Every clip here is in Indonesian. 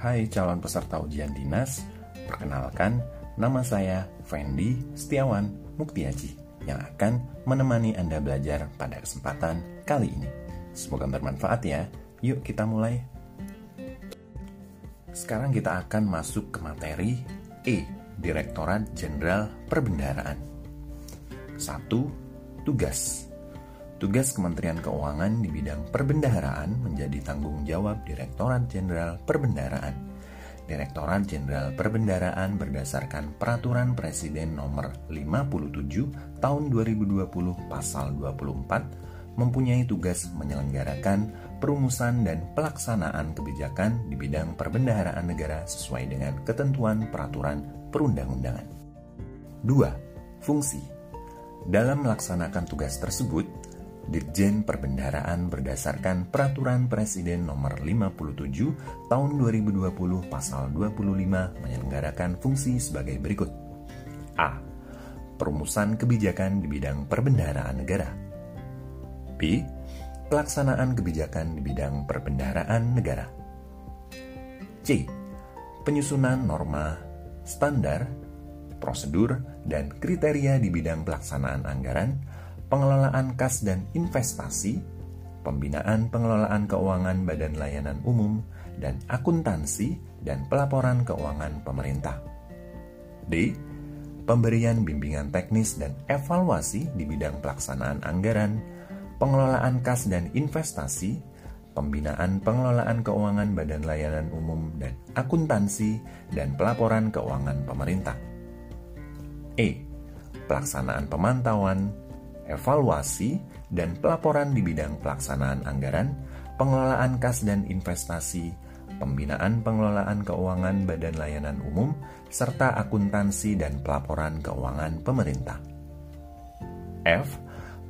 Hai calon peserta ujian dinas, perkenalkan nama saya Fendi Setiawan Muktiaji yang akan menemani Anda belajar pada kesempatan kali ini. Semoga bermanfaat ya. Yuk kita mulai. Sekarang kita akan masuk ke materi E, Direktorat Jenderal Perbendaharaan. 1. Tugas Tugas Kementerian Keuangan di bidang perbendaharaan menjadi tanggung jawab Direktorat Jenderal Perbendaharaan. Direktorat Jenderal Perbendaharaan berdasarkan Peraturan Presiden Nomor 57 Tahun 2020 Pasal 24 mempunyai tugas menyelenggarakan perumusan dan pelaksanaan kebijakan di bidang perbendaharaan negara sesuai dengan ketentuan peraturan perundang-undangan. 2. Fungsi Dalam melaksanakan tugas tersebut, Dirjen Perbendaharaan berdasarkan Peraturan Presiden Nomor 57 Tahun 2020 Pasal 25 menyelenggarakan fungsi sebagai berikut. A. Perumusan kebijakan di bidang perbendaharaan negara. B. Pelaksanaan kebijakan di bidang perbendaharaan negara. C. Penyusunan norma, standar, prosedur, dan kriteria di bidang pelaksanaan anggaran, pengelolaan kas dan investasi, pembinaan pengelolaan keuangan badan layanan umum, dan akuntansi dan pelaporan keuangan pemerintah. D. Pemberian bimbingan teknis dan evaluasi di bidang pelaksanaan anggaran, pengelolaan kas dan investasi, pembinaan pengelolaan keuangan badan layanan umum dan akuntansi dan pelaporan keuangan pemerintah. E. Pelaksanaan pemantauan, evaluasi, dan pelaporan di bidang pelaksanaan anggaran, pengelolaan kas dan investasi, pembinaan pengelolaan keuangan badan layanan umum, serta akuntansi dan pelaporan keuangan pemerintah. F.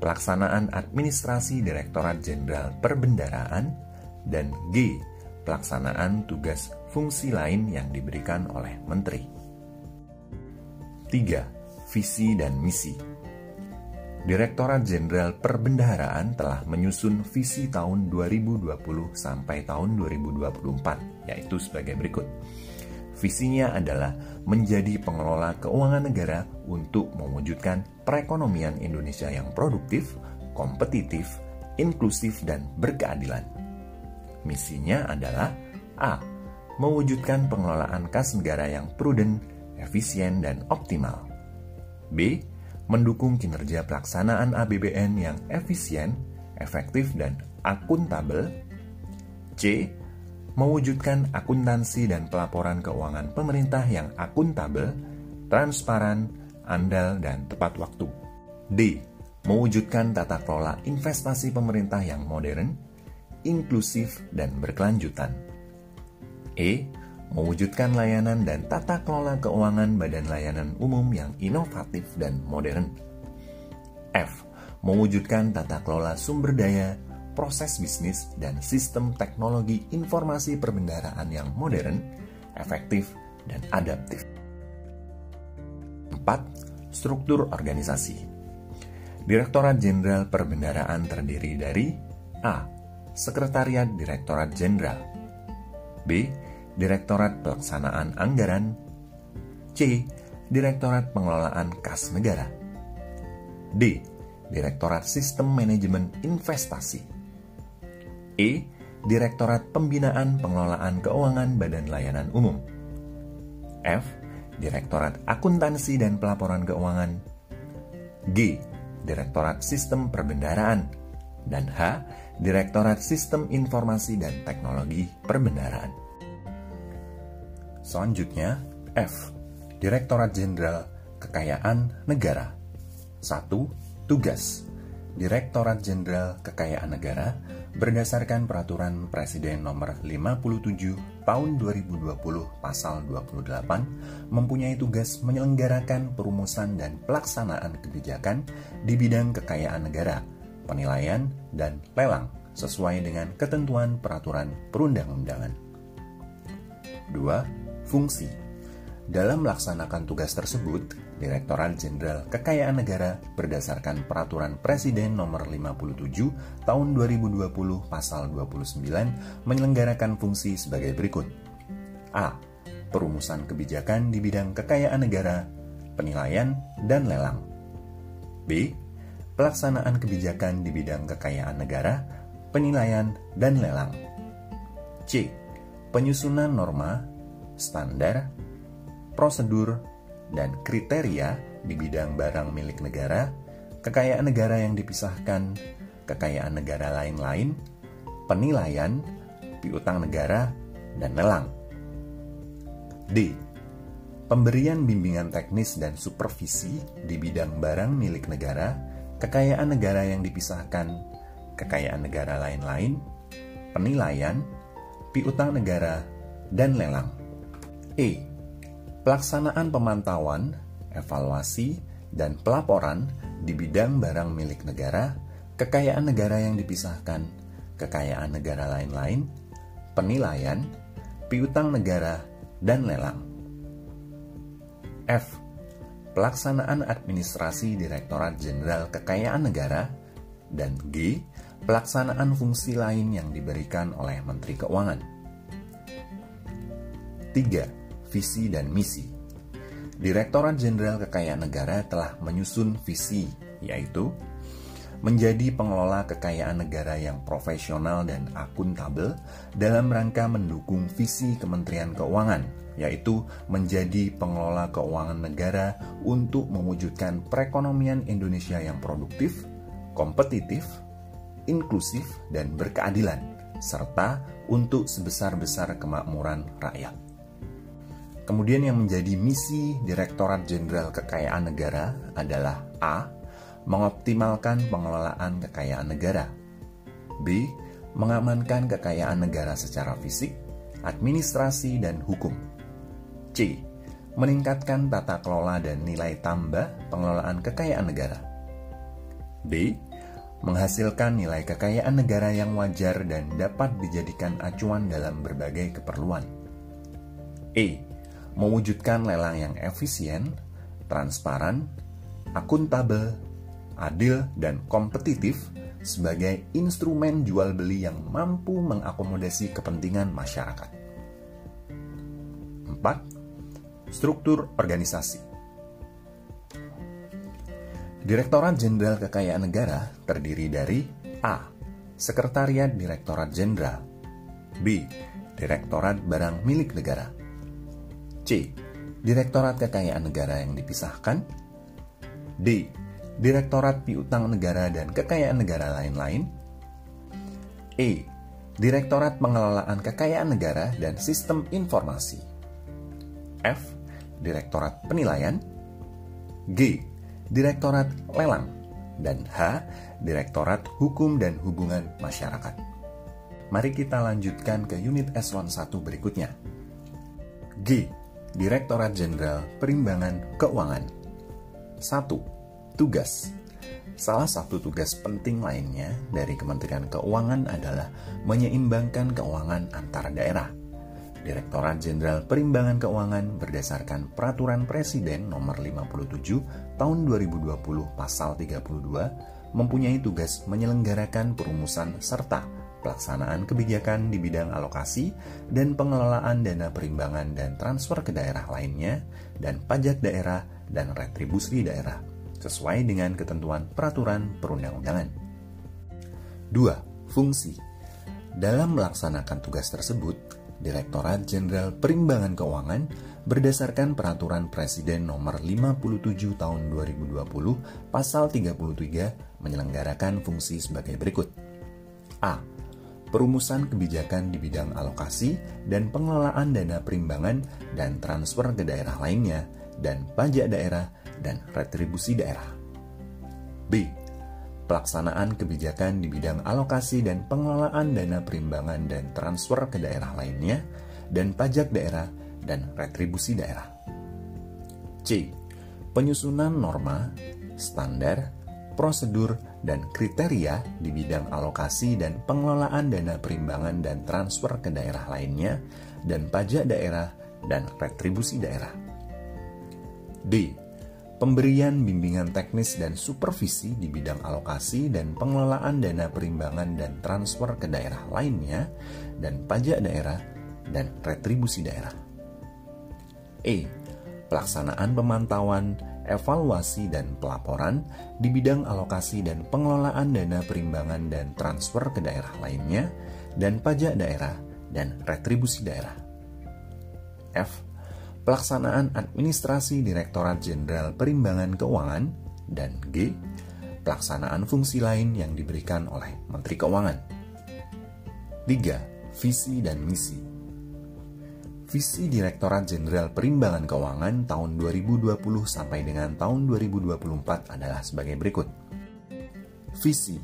Pelaksanaan administrasi Direktorat Jenderal Perbendaraan dan G. Pelaksanaan tugas fungsi lain yang diberikan oleh Menteri. 3. Visi dan misi Direktorat Jenderal Perbendaharaan telah menyusun visi tahun 2020 sampai tahun 2024, yaitu sebagai berikut. Visinya adalah menjadi pengelola keuangan negara untuk mewujudkan perekonomian Indonesia yang produktif, kompetitif, inklusif, dan berkeadilan. Misinya adalah A. Mewujudkan pengelolaan kas negara yang prudent, efisien, dan optimal. B mendukung kinerja pelaksanaan ABBN yang efisien, efektif, dan akuntabel. C. Mewujudkan akuntansi dan pelaporan keuangan pemerintah yang akuntabel, transparan, andal, dan tepat waktu. D. Mewujudkan tata kelola investasi pemerintah yang modern, inklusif, dan berkelanjutan. E mewujudkan layanan dan tata kelola keuangan badan layanan umum yang inovatif dan modern. F. Mewujudkan tata kelola sumber daya, proses bisnis, dan sistem teknologi informasi perbendaraan yang modern, efektif, dan adaptif. 4. Struktur organisasi Direktorat Jenderal Perbendaraan terdiri dari A. Sekretariat Direktorat Jenderal B Direktorat Pelaksanaan Anggaran C. Direktorat Pengelolaan Kas Negara D. Direktorat Sistem Manajemen Investasi E. Direktorat Pembinaan Pengelolaan Keuangan Badan Layanan Umum F. Direktorat Akuntansi dan Pelaporan Keuangan G. Direktorat Sistem Perbendaraan dan H. Direktorat Sistem Informasi dan Teknologi Perbendaraan. Selanjutnya, F. Direktorat Jenderal Kekayaan Negara 1. Tugas Direktorat Jenderal Kekayaan Negara berdasarkan Peraturan Presiden Nomor 57 Tahun 2020 Pasal 28 mempunyai tugas menyelenggarakan perumusan dan pelaksanaan kebijakan di bidang kekayaan negara, penilaian, dan lelang sesuai dengan ketentuan peraturan perundang-undangan. 2 fungsi. Dalam melaksanakan tugas tersebut, Direktorat Jenderal Kekayaan Negara berdasarkan Peraturan Presiden Nomor 57 Tahun 2020 Pasal 29 menyelenggarakan fungsi sebagai berikut. A. Perumusan kebijakan di bidang kekayaan negara, penilaian, dan lelang. B. Pelaksanaan kebijakan di bidang kekayaan negara, penilaian, dan lelang. C. Penyusunan norma, standar, prosedur, dan kriteria di bidang barang milik negara, kekayaan negara yang dipisahkan, kekayaan negara lain-lain, penilaian, piutang negara, dan lelang. D. Pemberian bimbingan teknis dan supervisi di bidang barang milik negara, kekayaan negara yang dipisahkan, kekayaan negara lain-lain, penilaian, piutang negara, dan lelang. E. Pelaksanaan pemantauan, evaluasi, dan pelaporan di bidang barang milik negara, kekayaan negara yang dipisahkan, kekayaan negara lain-lain, penilaian, piutang negara, dan lelang. F. Pelaksanaan administrasi Direktorat Jenderal Kekayaan Negara dan G. Pelaksanaan fungsi lain yang diberikan oleh Menteri Keuangan. 3. Visi dan misi. Direktorat Jenderal Kekayaan Negara telah menyusun visi, yaitu menjadi pengelola kekayaan negara yang profesional dan akuntabel dalam rangka mendukung visi Kementerian Keuangan, yaitu menjadi pengelola keuangan negara untuk mewujudkan perekonomian Indonesia yang produktif, kompetitif, inklusif, dan berkeadilan, serta untuk sebesar-besar kemakmuran rakyat. Kemudian yang menjadi misi Direktorat Jenderal Kekayaan Negara adalah A mengoptimalkan pengelolaan kekayaan negara. B. Mengamankan kekayaan negara secara fisik, administrasi, dan hukum. C. Meningkatkan tata kelola dan nilai tambah pengelolaan kekayaan negara. D. Menghasilkan nilai kekayaan negara yang wajar dan dapat dijadikan acuan dalam berbagai keperluan. E. Mewujudkan lelang yang efisien, transparan, akuntabel, adil, dan kompetitif sebagai instrumen jual beli yang mampu mengakomodasi kepentingan masyarakat. 4. Struktur organisasi Direktorat Jenderal Kekayaan Negara terdiri dari A. Sekretariat Direktorat Jenderal B. Direktorat Barang Milik Negara C. Direktorat Kekayaan Negara yang dipisahkan D Direktorat Piutang Negara dan Kekayaan Negara lain-lain. E. Direktorat Pengelolaan Kekayaan Negara dan Sistem Informasi. F. Direktorat Penilaian. G. Direktorat Lelang. Dan H. Direktorat Hukum dan Hubungan Masyarakat. Mari kita lanjutkan ke unit eselon 1 berikutnya. G. Direktorat Jenderal Perimbangan Keuangan 1 Tugas Salah satu tugas penting lainnya dari Kementerian Keuangan adalah menyeimbangkan keuangan antar daerah. Direktorat Jenderal Perimbangan Keuangan berdasarkan Peraturan Presiden Nomor 57 Tahun 2020 Pasal 32 mempunyai tugas menyelenggarakan perumusan serta pelaksanaan kebijakan di bidang alokasi dan pengelolaan dana perimbangan dan transfer ke daerah lainnya dan pajak daerah dan retribusi daerah sesuai dengan ketentuan peraturan perundang-undangan. 2. Fungsi Dalam melaksanakan tugas tersebut, Direktorat Jenderal Perimbangan Keuangan berdasarkan Peraturan Presiden Nomor 57 Tahun 2020 Pasal 33 menyelenggarakan fungsi sebagai berikut. A. Perumusan kebijakan di bidang alokasi dan pengelolaan dana perimbangan dan transfer ke daerah lainnya dan pajak daerah dan retribusi daerah. B. Pelaksanaan kebijakan di bidang alokasi dan pengelolaan dana perimbangan dan transfer ke daerah lainnya dan pajak daerah dan retribusi daerah. C. Penyusunan norma, standar, prosedur, dan kriteria di bidang alokasi dan pengelolaan dana perimbangan dan transfer ke daerah lainnya dan pajak daerah dan retribusi daerah. D pemberian bimbingan teknis dan supervisi di bidang alokasi dan pengelolaan dana perimbangan dan transfer ke daerah lainnya, dan pajak daerah, dan retribusi daerah. E. Pelaksanaan pemantauan, evaluasi, dan pelaporan di bidang alokasi dan pengelolaan dana perimbangan dan transfer ke daerah lainnya, dan pajak daerah dan retribusi daerah. F. Pelaksanaan administrasi Direktorat Jenderal Perimbangan Keuangan, dan G pelaksanaan fungsi lain yang diberikan oleh Menteri Keuangan. 3. Visi dan misi. Visi Direktorat Jenderal Perimbangan Keuangan tahun 2020 sampai dengan tahun 2024 adalah sebagai berikut. Visi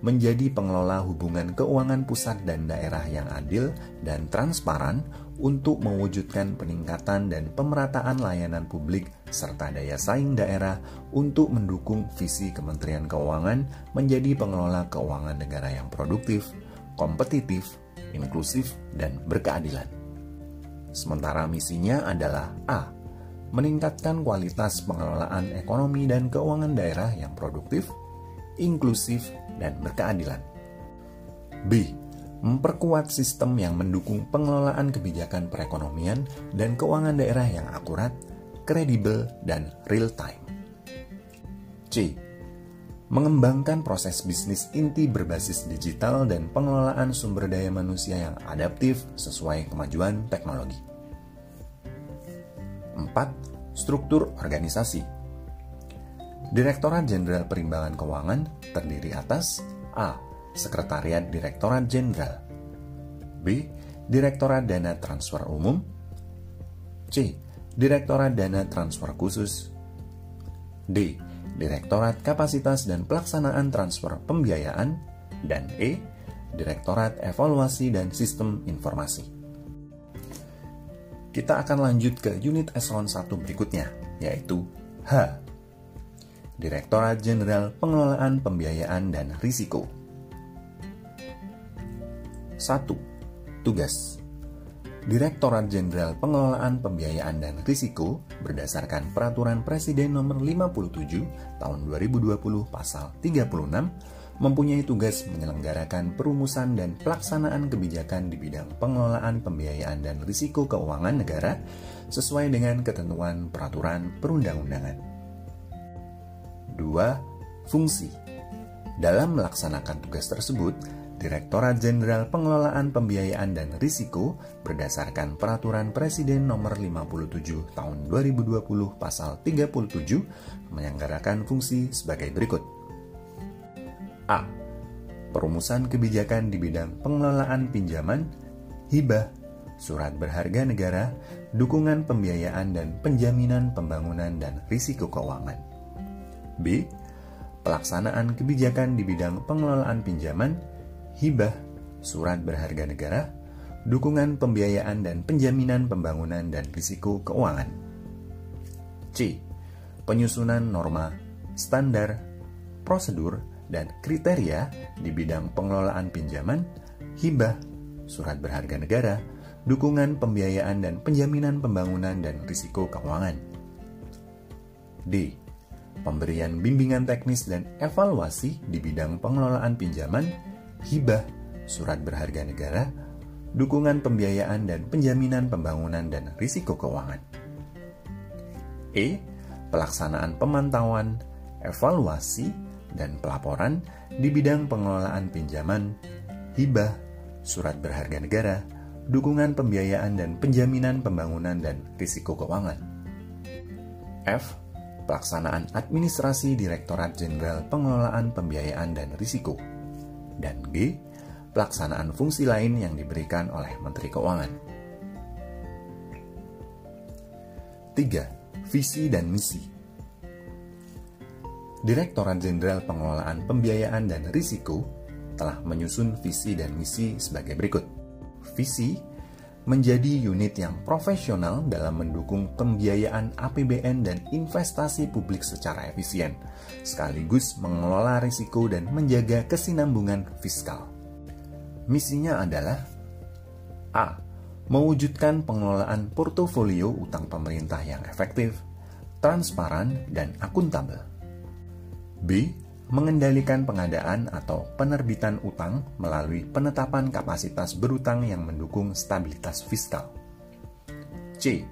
menjadi pengelola hubungan keuangan pusat dan daerah yang adil dan transparan untuk mewujudkan peningkatan dan pemerataan layanan publik serta daya saing daerah untuk mendukung visi Kementerian Keuangan menjadi pengelola keuangan negara yang produktif, kompetitif, inklusif, dan berkeadilan. Sementara misinya adalah A. Meningkatkan kualitas pengelolaan ekonomi dan keuangan daerah yang produktif, inklusif, dan berkeadilan. B memperkuat sistem yang mendukung pengelolaan kebijakan perekonomian dan keuangan daerah yang akurat, kredibel, dan real time. C. Mengembangkan proses bisnis inti berbasis digital dan pengelolaan sumber daya manusia yang adaptif sesuai kemajuan teknologi. 4. Struktur organisasi Direktorat Jenderal Perimbangan Keuangan terdiri atas A Sekretariat Direktorat Jenderal B. Direktorat Dana Transfer Umum C. Direktorat Dana Transfer Khusus D. Direktorat Kapasitas dan Pelaksanaan Transfer Pembiayaan dan E. Direktorat Evaluasi dan Sistem Informasi. Kita akan lanjut ke unit eselon 1 berikutnya, yaitu H. Direktorat Jenderal Pengelolaan Pembiayaan dan Risiko. 1. Tugas Direktorat Jenderal Pengelolaan Pembiayaan dan Risiko berdasarkan Peraturan Presiden Nomor 57 Tahun 2020 Pasal 36 mempunyai tugas menyelenggarakan perumusan dan pelaksanaan kebijakan di bidang pengelolaan pembiayaan dan risiko keuangan negara sesuai dengan ketentuan peraturan perundang-undangan. 2. Fungsi Dalam melaksanakan tugas tersebut, Direktorat Jenderal Pengelolaan Pembiayaan dan Risiko berdasarkan Peraturan Presiden Nomor 57 Tahun 2020 Pasal 37 menyelenggarakan fungsi sebagai berikut. A. Perumusan kebijakan di bidang pengelolaan pinjaman, hibah, surat berharga negara, dukungan pembiayaan dan penjaminan pembangunan dan risiko keuangan. B. Pelaksanaan kebijakan di bidang pengelolaan pinjaman, hibah, surat berharga negara, dukungan pembiayaan dan penjaminan pembangunan dan risiko keuangan. C. Penyusunan norma, standar, prosedur, dan kriteria di bidang pengelolaan pinjaman, hibah, surat berharga negara, dukungan pembiayaan dan penjaminan pembangunan dan risiko keuangan. D. Pemberian bimbingan teknis dan evaluasi di bidang pengelolaan pinjaman, hibah, surat berharga negara, dukungan pembiayaan dan penjaminan pembangunan dan risiko keuangan. E. Pelaksanaan pemantauan, evaluasi, dan pelaporan di bidang pengelolaan pinjaman, hibah, surat berharga negara, dukungan pembiayaan dan penjaminan pembangunan dan risiko keuangan. F. Pelaksanaan administrasi Direktorat Jenderal Pengelolaan Pembiayaan dan Risiko dan G. Pelaksanaan fungsi lain yang diberikan oleh Menteri Keuangan. 3. Visi dan misi Direktorat Jenderal Pengelolaan Pembiayaan dan Risiko telah menyusun visi dan misi sebagai berikut. Visi menjadi unit yang profesional dalam mendukung pembiayaan APBN dan investasi publik secara efisien, sekaligus mengelola risiko dan menjaga kesinambungan fiskal. Misinya adalah A. Mewujudkan pengelolaan portofolio utang pemerintah yang efektif, transparan, dan akuntabel. B. mengendalikan pengadaan atau penerbitan utang melalui penetapan kapasitas berutang yang mendukung stabilitas fiskal. C.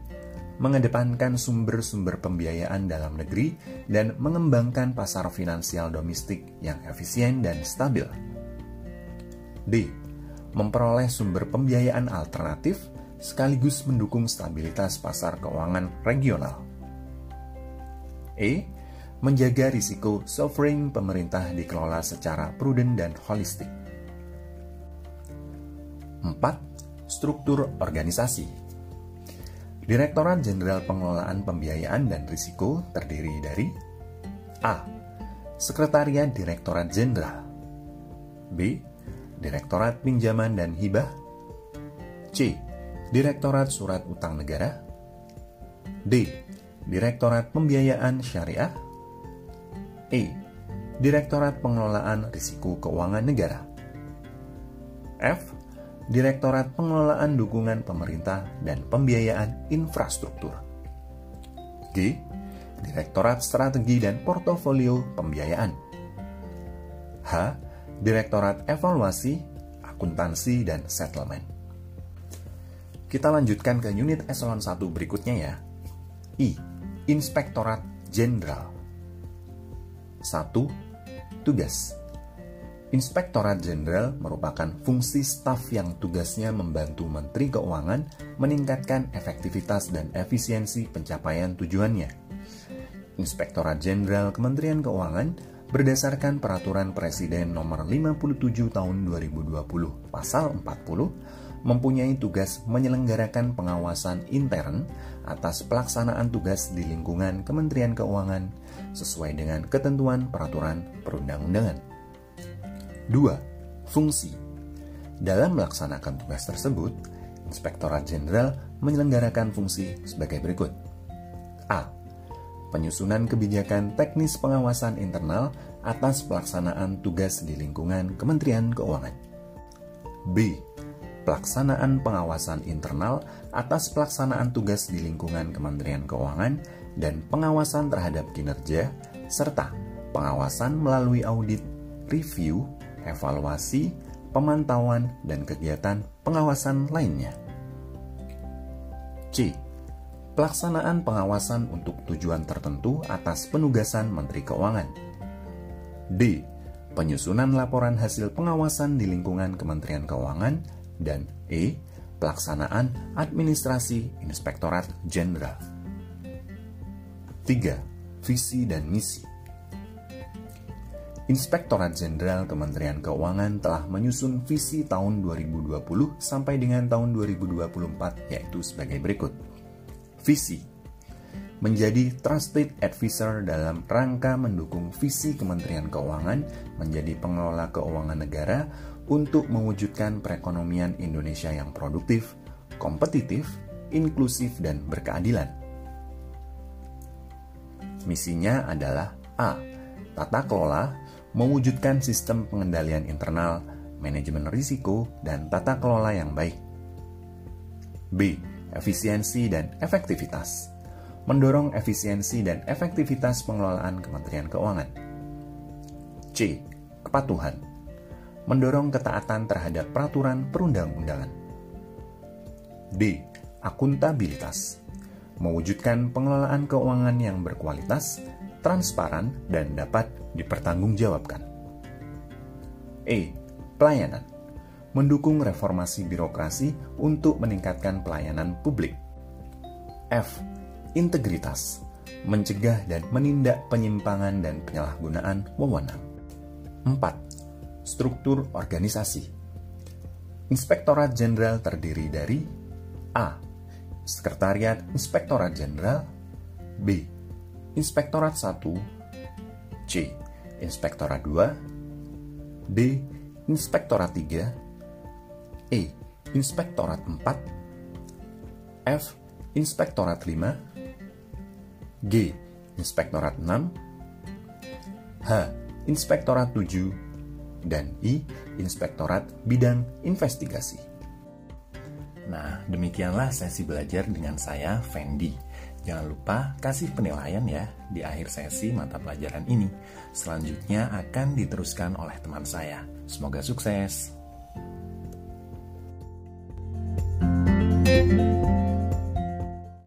Mengedepankan sumber-sumber pembiayaan dalam negeri dan mengembangkan pasar finansial domestik yang efisien dan stabil. D. Memperoleh sumber pembiayaan alternatif sekaligus mendukung stabilitas pasar keuangan regional. E menjaga risiko sovereign pemerintah dikelola secara prudent dan holistik. 4. Struktur organisasi Direktorat Jenderal Pengelolaan Pembiayaan dan Risiko terdiri dari A. Sekretariat Direktorat Jenderal B. Direktorat Pinjaman dan Hibah C. Direktorat Surat Utang Negara D. Direktorat Pembiayaan Syariah E. Direktorat Pengelolaan Risiko Keuangan Negara F. Direktorat Pengelolaan Dukungan Pemerintah dan Pembiayaan Infrastruktur G. Direktorat Strategi dan Portofolio Pembiayaan H. Direktorat Evaluasi, Akuntansi, dan Settlement Kita lanjutkan ke unit eselon 1 berikutnya ya. I. Inspektorat Jenderal 1. Tugas Inspektorat Jenderal merupakan fungsi staf yang tugasnya membantu Menteri Keuangan meningkatkan efektivitas dan efisiensi pencapaian tujuannya. Inspektorat Jenderal Kementerian Keuangan berdasarkan Peraturan Presiden Nomor 57 Tahun 2020 Pasal 40 mempunyai tugas menyelenggarakan pengawasan intern atas pelaksanaan tugas di lingkungan Kementerian Keuangan sesuai dengan ketentuan peraturan perundang-undangan. 2. Fungsi Dalam melaksanakan tugas tersebut, Inspektorat Jenderal menyelenggarakan fungsi sebagai berikut. A. Penyusunan kebijakan teknis pengawasan internal atas pelaksanaan tugas di lingkungan Kementerian Keuangan. B. Pelaksanaan pengawasan internal atas pelaksanaan tugas di lingkungan Kementerian Keuangan dan pengawasan terhadap kinerja, serta pengawasan melalui audit, review, evaluasi, pemantauan, dan kegiatan pengawasan lainnya. C. Pelaksanaan pengawasan untuk tujuan tertentu atas penugasan Menteri Keuangan. D. Penyusunan laporan hasil pengawasan di lingkungan Kementerian Keuangan. Dan E. Pelaksanaan administrasi Inspektorat Jenderal. 3. Visi dan misi Inspektorat Jenderal Kementerian Keuangan telah menyusun visi tahun 2020 sampai dengan tahun 2024 yaitu sebagai berikut. Visi menjadi trusted advisor dalam rangka mendukung visi Kementerian Keuangan menjadi pengelola keuangan negara untuk mewujudkan perekonomian Indonesia yang produktif, kompetitif, inklusif, dan berkeadilan. Misinya adalah A. Tata kelola mewujudkan sistem pengendalian internal, manajemen risiko, dan tata kelola yang baik. B. Efisiensi dan efektivitas mendorong efisiensi dan efektivitas pengelolaan Kementerian Keuangan. C. Kepatuhan mendorong ketaatan terhadap peraturan perundang-undangan. D. Akuntabilitas mewujudkan pengelolaan keuangan yang berkualitas, transparan, dan dapat dipertanggungjawabkan. E. Pelayanan mendukung reformasi birokrasi untuk meningkatkan pelayanan publik. F. Integritas mencegah dan menindak penyimpangan dan penyalahgunaan wewenang. 4. Struktur organisasi Inspektorat Jenderal terdiri dari A Sekretariat Inspektorat Jenderal B. Inspektorat 1 C. Inspektorat 2 D. Inspektorat 3 E. Inspektorat 4 F. Inspektorat 5 G. Inspektorat 6 H. Inspektorat 7 dan I. Inspektorat Bidang Investigasi. Nah, demikianlah sesi belajar dengan saya, Fendi. Jangan lupa kasih penilaian ya di akhir sesi mata pelajaran ini. Selanjutnya akan diteruskan oleh teman saya. Semoga sukses. thank you